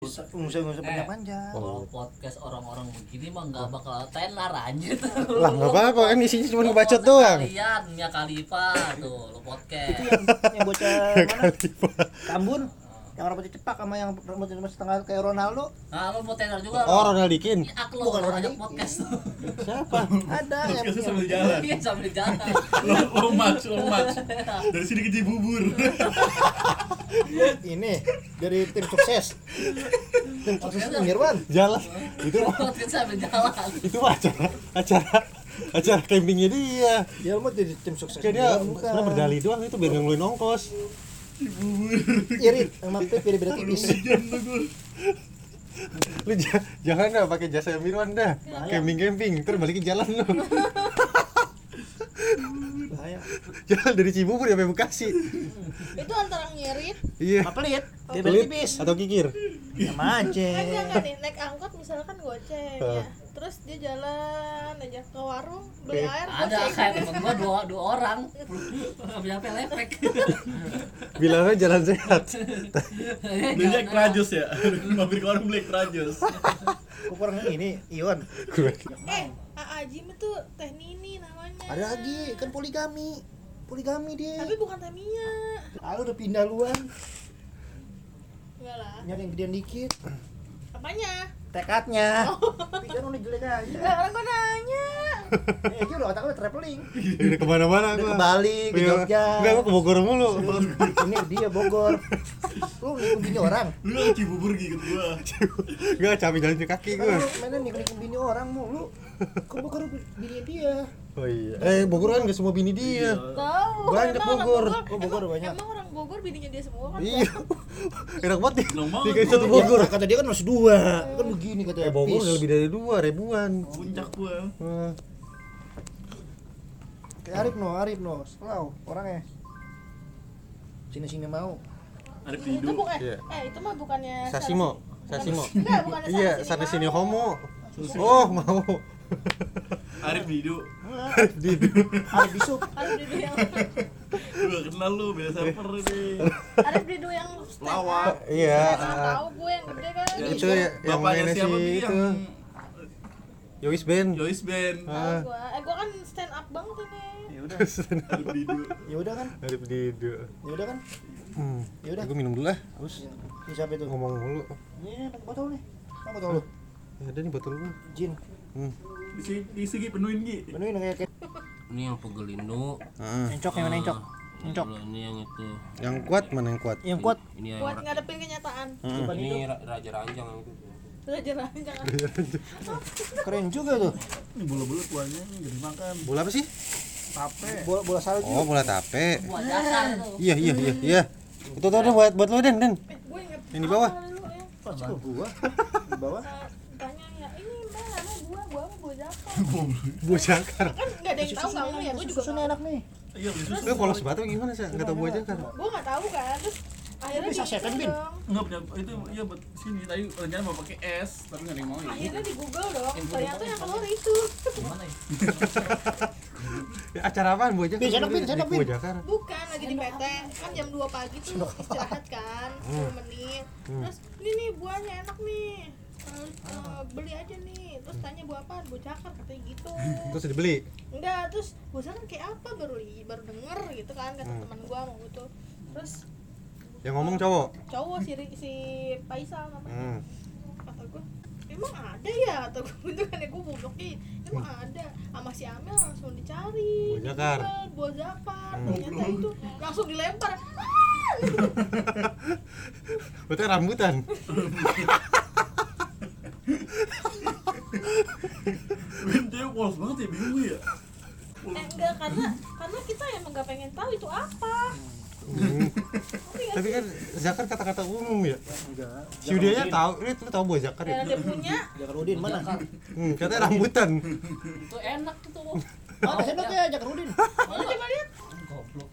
Nggak usah panjang-panjang. Kalau podcast orang-orang begini mah nggak bakal tenar anjir. Lah enggak apa-apa kan isinya cuma ngebacot doang. Kalian ya Khalifa tuh lo podcast. Itu yang yang bocah mana? Kambun. Yang rambutnya cepak sama yang rambutnya cuma setengah kayak Ronaldo. Nah, lo mau tenar juga. Oh. Ronaldikin. Ini ak lo Bukan ini. podcast tuh. Siapa? Ada yang Podcastnya sambil jalan. Iya sambil jalan. Lo match, lo match. Dari sini ke Cibubur. ini dari tim sukses. Tim sukses Mirwan. Jalan. Itu mah Podcast sambil jalan. itu mah acara acara acara campingnya dia. Dia mau jadi tim sukses. Kayak dia sebenarnya berdali doang itu biar ngeluarin ongkos. Irit sama Pip irit beda tipis. Lu ja- jangan dah pakai jasa Mirwan dah. Camping-camping terus balikin jalan lu. Bahaya. Jalan dari Cibubur sampai Bekasi. Itu antara ngirit Iya. Apa pelit? Dia tipis. atau kikir? Sama aja. kan enggak enggak nih naik angkot misalkan goceng ya terus dia jalan aja ke warung beli air Ada goceng kayak temen gua dua dua orang. Nggak sampai lepek. Bilangnya jalan sehat. Dia Jack Rajos ya. Mampir ke warung Black Rajos. Ukuran ini Ion. Gue. eh Aa Jim itu teh nini namanya Ada lagi kan poligami. Poligami dia. tapi bukan teh Mia Ah, udah pindah luan. enggak lah Nyari yang gedean dikit. apanya Tekadnya. Tapi kan udah jelek aja. enggak orang gua nanya Eh, dia udah otak udah traveling. Udah ke mana-mana Udah gua. ke Bali, ke Iya. Jogja. Enggak, gua ke Bogor mulu. Ini dia Bogor. Lu nikung bini orang. Lu ke Cibubur gitu gua. Enggak capek jalan di kaki gua. lu mainnya nikung bini orang mulu. Ke Bogor bini dia. Oh iya. Eh, Bogor kan enggak semua bini dia. tahu Banyak Bogor. Oh, Bogor banyak. emang orang Bogor bininya dia semua kan Iya. Enak banget banget Dikasih satu Bogor. Kata dia kan masih dua. Kan begini kata Eh, Bogor lebih dari dua ribuan. Puncak gua. Eh, Kayak Arif no, Arif no. Selalu orangnya. Sini-sini mau. Ada itu Pidu. bukan Iya. eh itu mah bukannya Sasimo. Sasimo. enggak Iya, sana sini homo. Oh, mau. Arif Pidu. Di Arif Bisuk. Arif Didu yang Lu gak kenal lu, beda server ini. Arif Didu yang. Lawak. Iya. Tahu gue yang gede kan Ya, Itu ya, yang Bapaknya mainnya si siapa sih itu. yang Yois. Joyce Band. tahu Ah. gue eh gue kan stand up banget ini Ya udah. Ya udah kan. Arif Dido. Ya udah kan. Hmm. Ya udah. Gue minum dulu lah. Terus Ini siapa itu? ngomong mulu. Ini ada botol nih. Apa botol lu? Ya ada nih botol gua. Jin. Hmm. Isi isi Gi, penuhin Gi. Menuin kayak kayak Ini yang pegelindo. Ah. encok yang mana encok? Encok. Kalau ini yang itu. Yang kuat mana yang kuat? Yang kuat. Ini yang buat ngadepin kenyataan Coba ini raja ranjang yang itu. jangan Keren juga tuh. Ini bola-bola tuanya nih gak dimakan. Bola apa sih? Tape. Bola bola salju. Oh, bola tape. Buat dasar tuh. Iya, iya, iya, iya. Itu tuh buat buat lo Den, Den. eh gue inget Yang di bawah. ya Pas ke gua. Di bawah. Tanya ya ini mbak nama gua gua mau gua jaka Buah jangkar. kan nggak ada yang tahu kamu ya gue juga Susunya enak nih. Iya. Lu polos batu gimana sih? Enggak tahu buah jangkar. gue nggak tahu kan terus akhirnya Bisa Google bin. dong. Enggak punya itu iya buat sini tadi rencana mau pakai es, tapi enggak ada yang mau ya. akhirnya di Google dong ternyata yang keluar itu Gimana ya? Ya, acara apaan buah Buah Bin. jangkar. bukan lagi di PT kan jam 2 pagi tuh istirahat kan 10 menit Hmm. terus ini nih buahnya enak nih Eh, beli aja nih. Terus tanya buah apa buah cakar katanya gitu. Terus dibeli. enggak terus buah cakar kayak apa? Baru baru denger gitu kan kata Hmm. teman gua mau gitu terus Yang ngomong cowok. cowok si si Faisal namanya. Hmm. kata gue emang ada ya? Atau gue itu kan ya gue bodokin emang ada. Sama si Amel langsung dicari. Di Google, buah jakar Hmm. ternyata itu langsung dilempar. Berarti rambutan. Dia polos banget ya, bingung ya. eh enggak karena karena kita emang gak pengen tahu itu apa Hmm. Tapi kan zakar kata-kata umum ya. Enggak. Si Udianya tahu, ini lu tahu buah zakar ya dia punya Jakarudin mana? Hmm, katanya rambutan. Itu enak tuh. Ada sendok ya Jakarudin. mana coba lihat Goblok.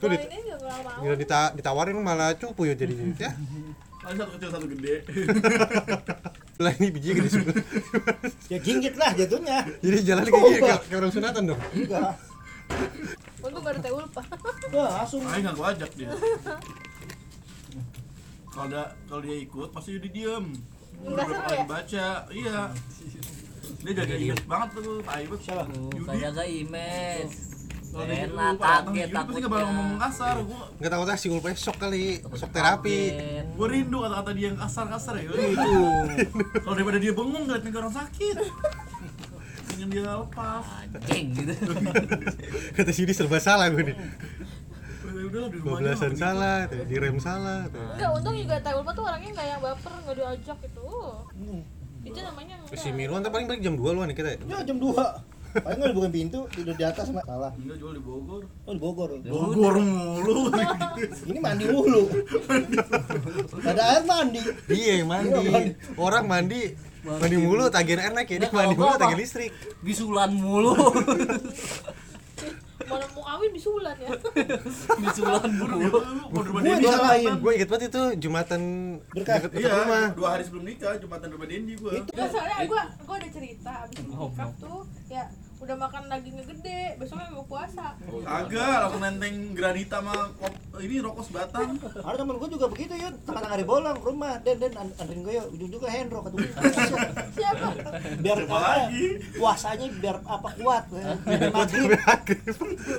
Tuh, dit- mau Gila dita ditawarin malah cupu ya jadi ya. Ada satu kecil satu gede. Lah ini biji gede sebelah. Ya jinggit lah jatuhnya. Jadi jalan kayak gini kayak, orang sunatan dong. Enggak. untung gak ada teh ulpa Udah langsung. Ayo nggak gua ajak dia. Kalau dia kalau dia ikut pasti Yudi diem. Udah seru paling ya? baca, iya. Dia jaga image banget tuh. Siapa? Yudi. Saya jaga image. Enak, kaget pasti nggak bakal ngomong takutnya. kasar. Gua Enggak tahu tak si Ulpes shock kali, shock terapi. Gua rindu kata-kata dia yang kasar-kasar ya. Itu. Kalau daripada dia bengong ngeliat nih orang sakit. Pengen dia lepas. Anjing gitu. Kata si Yudi serba salah gue nih. Ya udahlah di rumah aja. 12-an salah, tuh, direm salah. tuh. Enggak, untung juga Taulpa tuh orangnya nggak yang baper, nggak diajak gitu. Hmm. Itu namanya enggak. Si Mirwan tuh paling balik jam 2 lu nih kita. Ya jam 2. Paling nggak dibukain pintu, tidur di atas mah salah. Enggak jual di Bogor. Oh di Bogor. Bogor mulu. Ini mandi mulu. Ada air mandi. Iya yang mandi. Orang mandi mandi mulu tagihan air naik ya, dia Nah, mandi mulu tagihan listrik. Bisulan mulu. Mau mau kawin bisulan ya. Bisulan. Mau rumah Gua Dendi. disalahin. Gue inget banget itu Jumatan Berkah. deket deket Iya, rumah. dua hari sebelum nikah, Jumatan rumah Dendi gua. Enggak soalnya gua gua ada cerita abis nikah tuh ya udah makan dagingnya gede, besoknya gak puasa. Agak, langsung nenteng granita sama ini rokok sebatang. Ada temen gue juga begitu yuk, tengah-tengah hari bolong ke rumah, den den an- anterin gue yuk, ujung-ujungnya Hendro kata gue. Siapa? biar Siapa apa, lagi? puasanya biar apa kuat, eh, biar maghrib.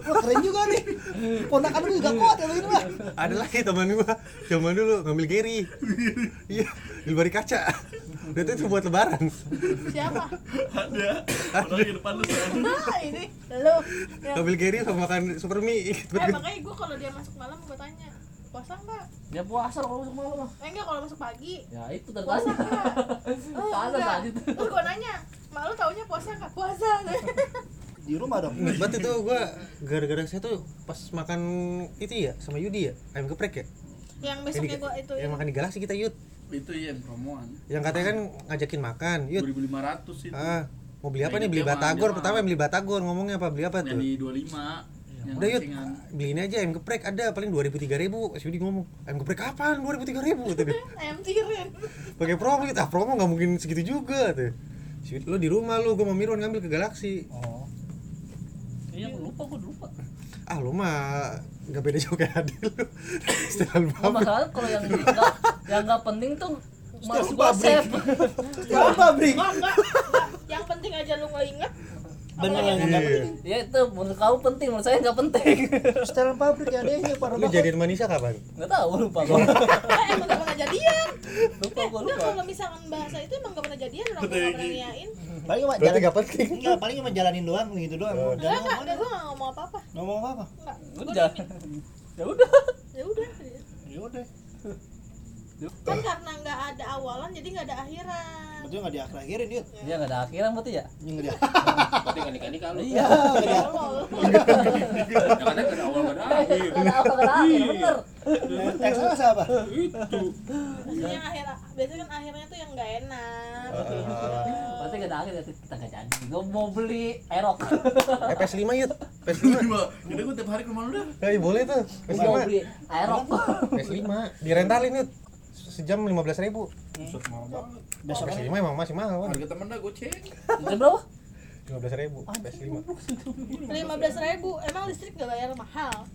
Wah keren juga nih, ponakan gue juga kuat ya begini mah. Ada lagi teman gua zaman dulu ngambil Gary. Iya, di bari kaca. Dia tuh itu buat lebaran. Siapa? Ada. Orang di depan lu. Nah, ini lu. Ya. Ngambil Gary sama makan super mie. Eh, makanya gua kalau dia masuk malam gua tanya, puasa enggak? Ya puasa kalau masuk malam. mah. Eh enggak kalau masuk pagi. Ya itu Puasa tertanya. enggak? Oh, enggak. tadi tuh. Terus gua nanya, "Mak lu taunya puasa enggak?" Puasa. Di rumah dong. Ingat banget itu gua gara-gara saya tuh pas makan itu ya sama Yudi ya, ayam geprek ya. yang Yang, besoknya di- gua itu yang ya. makan di Galaxy kita Yud. Itu ya promoan. Yang katanya kan ngajakin makan, Yud. 2500 itu. Ah, mau beli apa Nah, nih? Beli batagor. Pertama beli batagor, ngomongnya apa? Beli apa Yang tuh? di 25. Yang Udah cengan. beli ini aja ayam geprek ada paling 2000 3000. Si Yudi ngomong, ayam geprek apaan? 2000 3000 kata dia. Ayam tiren. Pakai promo gitu. Ah, promo nggak mungkin segitu juga tuh. Si Yudi, lu di rumah lu, gua mau Mirwan ngambil ke Galaxy. Oh. Iya, gua lupa, gua lupa. Ah, lu mah nggak beda jauh kayak Adil lu. Setelan Nah, banget. masalah kalau yang enggak yang enggak penting tuh mas pabrik. save. Pabrik? Enggak, enggak, enggak. Yang penting aja lu nggak inget. Enggak Iya. penting. Ya itu menurut kamu penting, menurut saya enggak penting. Setelan pabrik ya adanya para Lu jadian Manisa kapan? Enggak tahu, lupa gua. Eh, emang gak pernah jadian. Lupa gua lupa. kalau misalkan bahasa itu emang gak pernah jadian, orang gak pernah niain. Paling cuma Berarti jalan. nggak penting. Enggak, paling cuma jalanin doang gitu doang. Enggak, Jangan enggak, ngomong, gue gak ngomong apa-apa. ngomong apa? Enggak, gue Udah. Ya udah. ya udah. Ya udah. Kan karena nggak ada awalan, jadi nggak ada akhiran. Betul nggak diakhir-akhirin dia. Dia enggak ada akhiran berarti ya? Ini nggak dia. Berarti kan nikah nikah lu. Iya. Iya. Tolol. Yang ada kan awal gak ada akhir. Enggak ada ada akhir, bener. Teksnya siapa? Itu. Biasanya akhir, biasanya kan akhirnya tuh yang nggak enak. gitu. Berarti enggak ada akhir kita enggak jadi. Gua mau beli Aerox. Eh, PS5 Yud. PS5. Lima. Jadi gua tiap hari ke rumah lu dah. Eh, boleh tuh. Mau PS5. beli Aerox. PS5 direntalin Yud. Sejam 15.000 ribu. Buset mahal banget. Besok PS5 emang masih mahal kan? Harga temen dah gue cek. Jam berapa? 15.000 ribu PS5. Lima belas ribu, emang listrik nggak bayar mahal.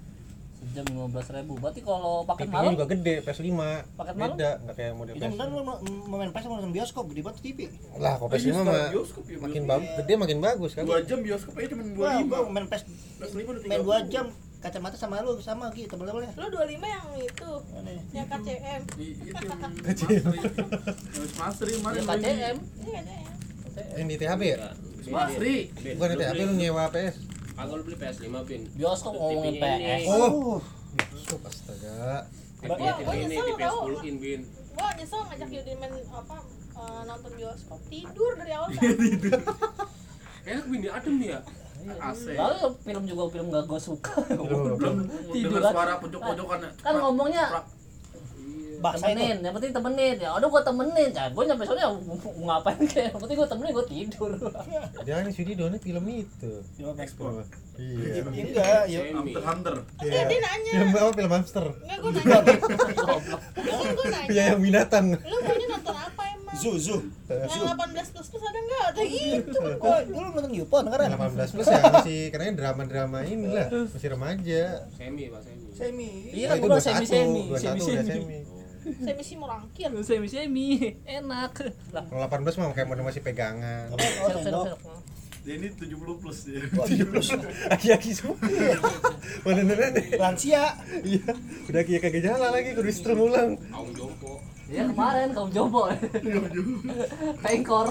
Sejam 15.000. Berarti kalau paket TV-nya malam juga gede PS5. Paket malam? Beda, enggak kayak model Itu PS. beneran lu mau main PS mau nonton bioskop gede banget TV. Lah, kok PS5 Ayo, mah ya, makin bagus, gede makin bagus kan. Dua jam bioskop aja cuma dua lima. gua main PS lima udah main 30. 2 jam kacamata sama lu sama gitu levelnya. Lo 25 yang itu, yang KCM. I- Itu yang master itu. Yang master yang ya kemarin. KCM. Ini KCM. Yang di THB ya? Masri. Bukan di THB lu nyewa PS. Kagak lu beli PS5 bin. Bioskop ngomongin. PS. Oh. Masuk astaga. TV ini nyesel TV tau. 10 in bin. Gua nyesel ngajak Yudi main apa eh, nonton bioskop tidur dari awal Enak bin dia adem ya. AC. Lalu film juga film gak gue suka. Belum Tidur dengar aja. suara pojok-pojokan. Kan ngomongnya temenin, yang penting temenin. Ya udah gua temenin. Ya gua nyampe soalnya mau ngapain kayak yang penting gua temenin gua tidur. Jangan Sudi download film itu. Ekspor. Iya. Enggak, ya. Hunter Hunter. Enggak, dia nanya. Film apa? Film hamster. Enggak, gua nanya. Kan gua nanya. Iya, yang binatang. Lu maunya nonton apa? Zu zu. Yang 18 plus plus ada enggak? Kayak gitu. Oh, lu nonton Yupon kan? 18 plus ya masih karena drama-drama ini lah masih remaja. Semi Pak Semi. Semi. Iya Nah, itu gua 21, semi semi, 21 semi semi. semi. Saya misi merangkir. Semi semi enak. Lah, Kalau 18 mah kayak masih pegangan. Dia ini 70 plus ya. Wah, 70. Aki-aki semua. Mana nenek? Lansia. Iya. Udah kia kagak jalan lagi kudu strum ulang. Kaum jompo. Ya kemarin kaum jompo. Pengkor.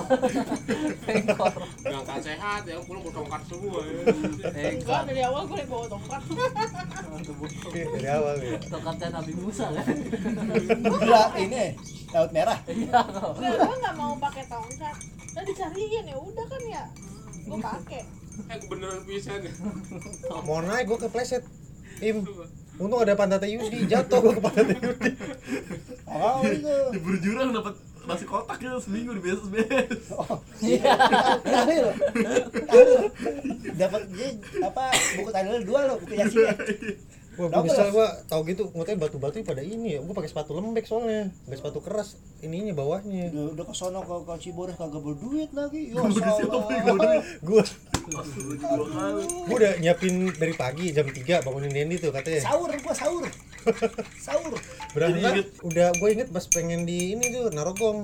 Pengkor. Ngangkat sehat ya, pulang bertongkat semua ya. Enggak, Pengkor. dari awal gue bawa tongkat. Dari awal ya. Tongkatnya Nabi Musa kan. Udah ini laut merah. Iya. Enggak, gue nggak mau pakai tongkat. Udah dicariin ya udah kan ya. Gue pakai. Eh beneran pisan. Mau naik gua kepleset. Im. Untung ada pantatnya Yudi, jatuh gua ke pantatnya Yudi. Oh, itu. Di berjurang dapat nasi kotak ya seminggu di BSBS. Oh, Iya. Tahlil. Dapat dia apa buku tahlil dua lo, buku yasin. Wah, gua nyesel gua tau gitu, ngutnya batu-batu pada ini ya. Gua pakai sepatu lembek soalnya, enggak sepatu keras. Ininya bawahnya. Udah, udah ke sono ke ke Ciboreh kagak berduit lagi. Ya salah. kali. gua udah nyiapin dari pagi jam 3 bangunin Dendi tuh katanya. Sahur gua sahur. Sahur. Berangkat udah gua inget pas pengen di ini tuh narogong.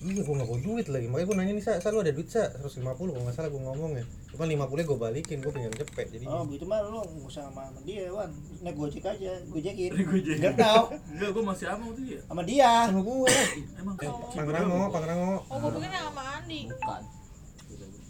Iya gua gak bawa duit lagi. Makanya gua nanya nih, Sa, Sa lu ada duit, Sa? 150 kalau nggak salah gua ngomong ya. Cuma 50 gua balikin, gua pengen cepet jadi. Oh, begitu mah lu nggak usah sama sama dia, Wan. Naik Gojek aja, Gojekin. Gojek. Enggak tahu Enggak, gua masih ama waktu itu ya. sama dia. Sama gua. Emang Pangrango, Pangrango. Oh, gue pikir yang sama Andi. Bukan.